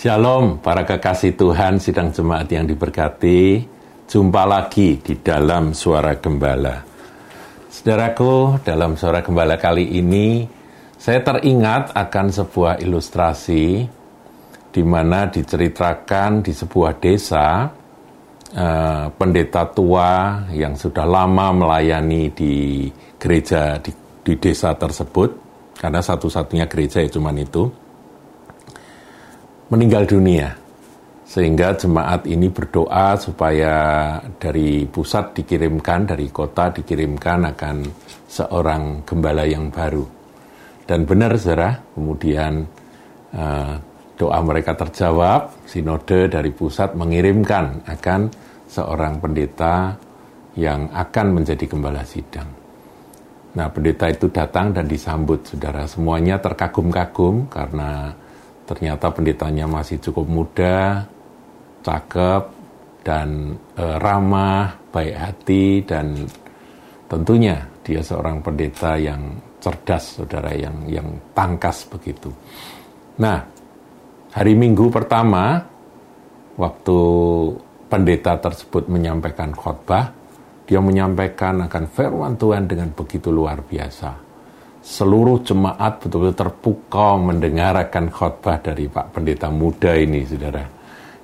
Shalom para kekasih Tuhan sidang jemaat yang diberkati. Jumpa lagi di dalam suara gembala. Saudaraku dalam suara gembala kali ini Saya teringat akan sebuah ilustrasi di mana diceritakan di sebuah desa eh, pendeta tua yang sudah lama melayani di gereja di, di desa tersebut. Karena satu-satunya gereja ya cuman itu meninggal dunia. Sehingga jemaat ini berdoa supaya dari pusat dikirimkan, dari kota dikirimkan akan seorang gembala yang baru. Dan benar saudara, kemudian uh, doa mereka terjawab, sinode dari pusat mengirimkan akan seorang pendeta yang akan menjadi gembala sidang. Nah, pendeta itu datang dan disambut, saudara. Semuanya terkagum-kagum karena ternyata pendetanya masih cukup muda, cakep, dan e, ramah, baik hati, dan tentunya dia seorang pendeta yang cerdas, saudara, yang yang tangkas begitu. Nah, hari Minggu pertama, waktu pendeta tersebut menyampaikan khotbah, dia menyampaikan akan firman Tuhan dengan begitu luar biasa seluruh jemaat betul-betul terpukau mendengarkan khotbah dari Pak Pendeta muda ini, saudara.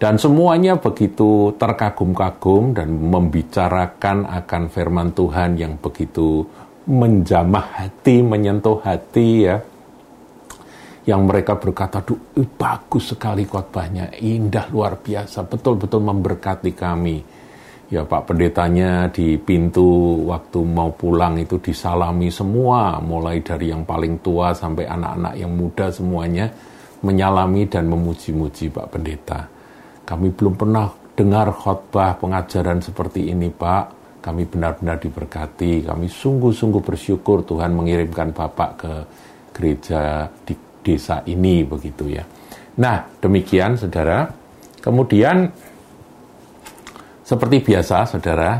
Dan semuanya begitu terkagum-kagum dan membicarakan akan firman Tuhan yang begitu menjamah hati, menyentuh hati ya. Yang mereka berkata, Duh, bagus sekali khotbahnya, indah luar biasa, betul-betul memberkati kami ya Pak Pendetanya di pintu waktu mau pulang itu disalami semua, mulai dari yang paling tua sampai anak-anak yang muda semuanya menyalami dan memuji-muji Pak Pendeta. Kami belum pernah dengar khotbah pengajaran seperti ini Pak. Kami benar-benar diberkati. Kami sungguh-sungguh bersyukur Tuhan mengirimkan Bapak ke gereja di desa ini begitu ya. Nah, demikian Saudara. Kemudian seperti biasa, saudara,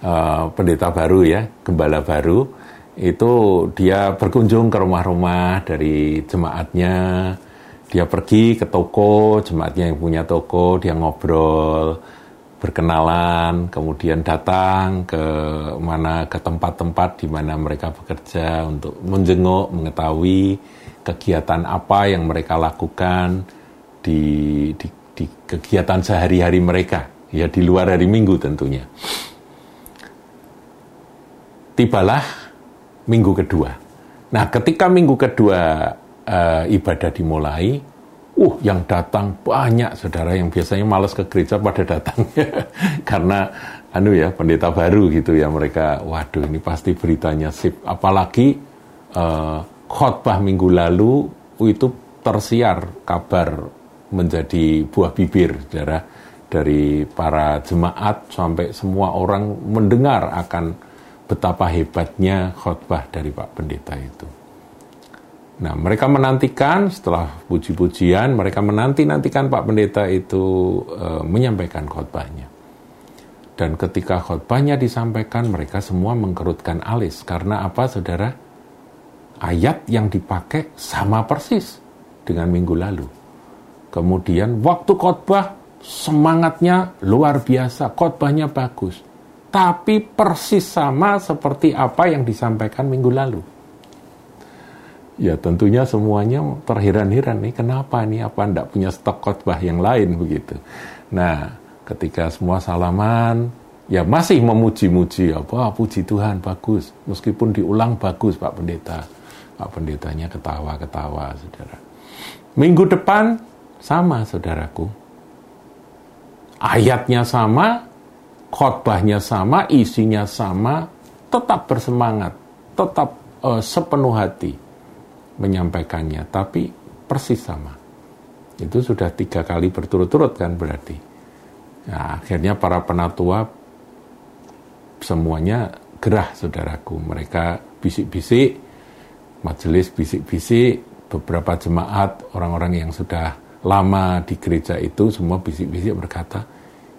uh, pendeta baru ya, gembala baru, itu dia berkunjung ke rumah-rumah dari jemaatnya, dia pergi ke toko, jemaatnya yang punya toko, dia ngobrol, berkenalan, kemudian datang ke mana ke tempat-tempat di mana mereka bekerja untuk menjenguk, mengetahui kegiatan apa yang mereka lakukan di, di, di kegiatan sehari-hari mereka ya di luar hari Minggu tentunya. Tibalah minggu kedua. Nah, ketika minggu kedua uh, ibadah dimulai, uh yang datang banyak saudara yang biasanya malas ke gereja pada datang karena anu ya pendeta baru gitu ya mereka waduh ini pasti beritanya sip apalagi uh, khotbah minggu lalu itu tersiar kabar menjadi buah bibir saudara dari para jemaat sampai semua orang mendengar akan betapa hebatnya khotbah dari Pak Pendeta itu. Nah, mereka menantikan setelah puji-pujian, mereka menanti-nantikan Pak Pendeta itu e, menyampaikan khotbahnya. Dan ketika khotbahnya disampaikan, mereka semua mengkerutkan alis. Karena apa, saudara? Ayat yang dipakai sama persis dengan minggu lalu. Kemudian waktu khotbah semangatnya luar biasa, khotbahnya bagus. Tapi persis sama seperti apa yang disampaikan minggu lalu. Ya tentunya semuanya terheran-heran nih, kenapa nih, apa ndak punya stok khotbah yang lain begitu. Nah, ketika semua salaman, ya masih memuji-muji, apa, puji Tuhan, bagus. Meskipun diulang bagus Pak Pendeta. Pak Pendetanya ketawa-ketawa, saudara. Minggu depan, sama saudaraku, ayatnya sama, khotbahnya sama, isinya sama, tetap bersemangat, tetap uh, sepenuh hati menyampaikannya, tapi persis sama. Itu sudah tiga kali berturut-turut kan berarti. Nah, akhirnya para penatua semuanya gerah saudaraku. Mereka bisik-bisik, majelis bisik-bisik, beberapa jemaat, orang-orang yang sudah lama di gereja itu semua bisik-bisik berkata,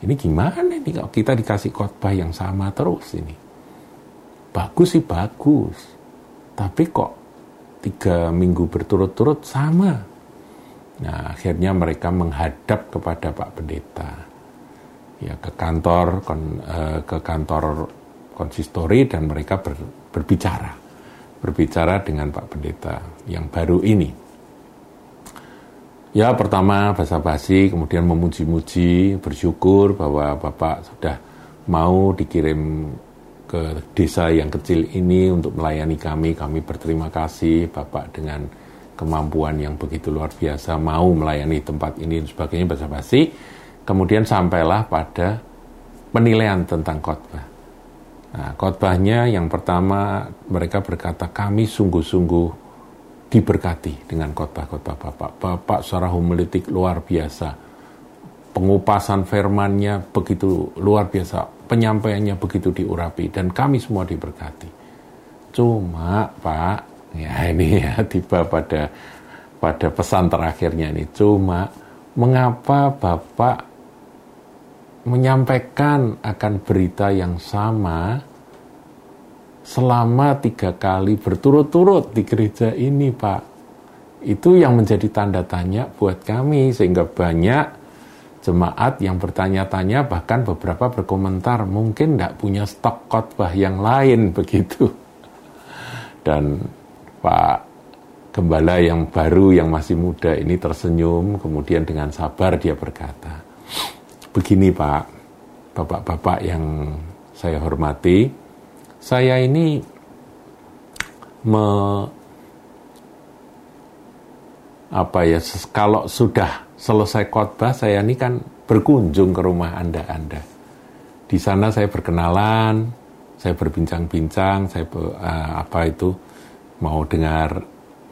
ini gimana nih kalau kita dikasih khotbah yang sama terus ini? Bagus sih bagus, tapi kok tiga minggu berturut-turut sama. Nah, akhirnya mereka menghadap kepada Pak Pendeta. Ya, ke kantor kon, eh, ke kantor konsistori dan mereka ber, berbicara. Berbicara dengan Pak Pendeta yang baru ini. Ya, pertama basa-basi, kemudian memuji-muji, bersyukur bahwa Bapak sudah mau dikirim ke desa yang kecil ini untuk melayani kami. Kami berterima kasih Bapak dengan kemampuan yang begitu luar biasa mau melayani tempat ini dan sebagainya basa-basi. Kemudian sampailah pada penilaian tentang khotbah. Nah, khotbahnya yang pertama mereka berkata kami sungguh-sungguh diberkati dengan khotbah-khotbah Bapak. Bapak secara homiletik luar biasa. Pengupasan firmannya begitu luar biasa penyampaiannya begitu diurapi dan kami semua diberkati. Cuma Pak, ya ini ya tiba pada pada pesan terakhirnya ini. Cuma mengapa Bapak menyampaikan akan berita yang sama selama tiga kali berturut-turut di gereja ini Pak. Itu yang menjadi tanda tanya buat kami sehingga banyak jemaat yang bertanya-tanya bahkan beberapa berkomentar mungkin tidak punya stok khotbah yang lain begitu. Dan Pak Gembala yang baru yang masih muda ini tersenyum kemudian dengan sabar dia berkata, begini Pak, Bapak-bapak yang saya hormati, saya ini me, apa ya kalau sudah selesai khotbah saya ini kan berkunjung ke rumah Anda-Anda. Di sana saya berkenalan, saya berbincang-bincang, saya uh, apa itu mau dengar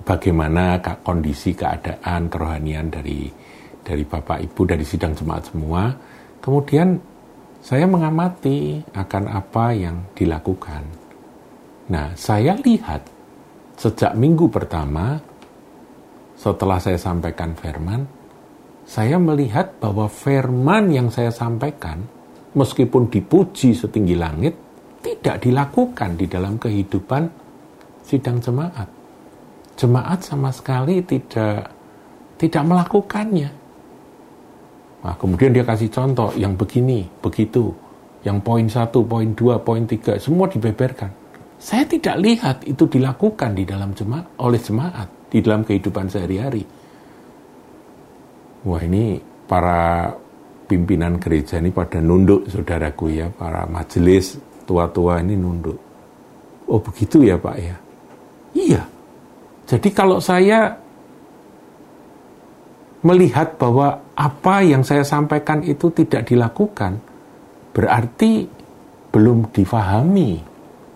bagaimana kondisi keadaan kerohanian dari dari Bapak Ibu dari sidang jemaat semua. Kemudian saya mengamati akan apa yang dilakukan. Nah, saya lihat sejak minggu pertama setelah saya sampaikan firman, saya melihat bahwa firman yang saya sampaikan, meskipun dipuji setinggi langit, tidak dilakukan di dalam kehidupan sidang jemaat. Jemaat sama sekali tidak tidak melakukannya. Nah, kemudian dia kasih contoh yang begini, begitu, yang poin satu, poin dua, poin tiga, semua dibeberkan. Saya tidak lihat itu dilakukan di dalam jemaat oleh jemaat di dalam kehidupan sehari-hari wah ini para pimpinan gereja ini pada nunduk saudaraku ya, para majelis tua-tua ini nunduk. Oh begitu ya Pak ya? Iya. Jadi kalau saya melihat bahwa apa yang saya sampaikan itu tidak dilakukan, berarti belum difahami.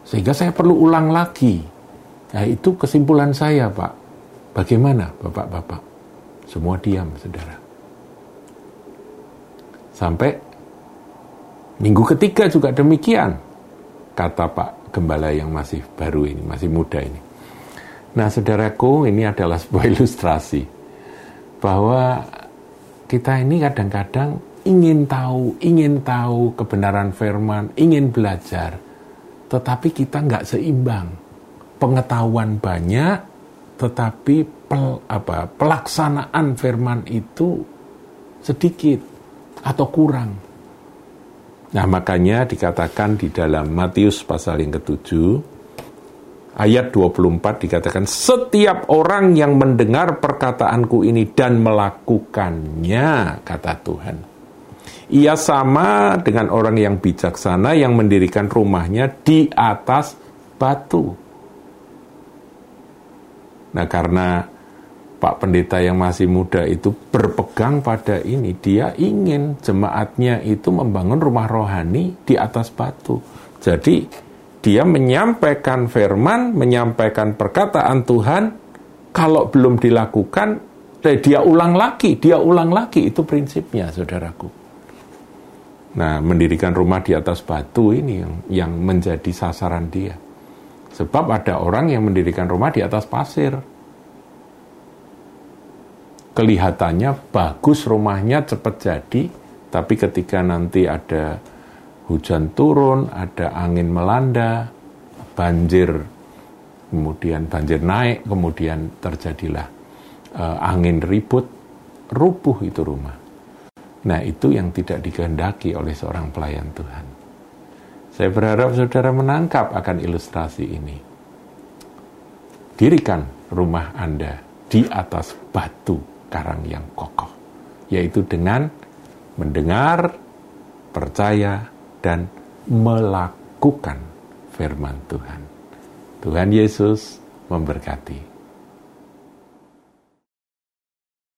Sehingga saya perlu ulang lagi. Nah itu kesimpulan saya Pak. Bagaimana Bapak-Bapak? Semua diam, saudara. Sampai minggu ketiga juga demikian, kata Pak Gembala yang masih baru ini, masih muda ini. Nah, saudaraku, ini adalah sebuah ilustrasi bahwa kita ini kadang-kadang ingin tahu, ingin tahu kebenaran firman, ingin belajar, tetapi kita nggak seimbang. Pengetahuan banyak, tetapi pel, apa, pelaksanaan firman itu sedikit atau kurang. Nah makanya dikatakan di dalam Matius pasal yang ketujuh, ayat 24 dikatakan, setiap orang yang mendengar perkataanku ini dan melakukannya, kata Tuhan. Ia sama dengan orang yang bijaksana yang mendirikan rumahnya di atas batu. Nah karena Pak Pendeta yang masih muda itu berpegang pada ini. Dia ingin jemaatnya itu membangun rumah rohani di atas batu. Jadi dia menyampaikan firman, menyampaikan perkataan Tuhan, kalau belum dilakukan, eh, dia ulang lagi, dia ulang lagi, itu prinsipnya saudaraku. Nah, mendirikan rumah di atas batu ini yang, yang menjadi sasaran dia. Sebab ada orang yang mendirikan rumah di atas pasir kelihatannya bagus rumahnya cepat jadi, tapi ketika nanti ada hujan turun, ada angin melanda, banjir, kemudian banjir naik, kemudian terjadilah uh, angin ribut, rubuh itu rumah. Nah, itu yang tidak dikehendaki oleh seorang pelayan Tuhan. Saya berharap saudara menangkap akan ilustrasi ini. Dirikan rumah Anda di atas batu karang yang kokoh, yaitu dengan mendengar, percaya, dan melakukan firman Tuhan. Tuhan Yesus memberkati.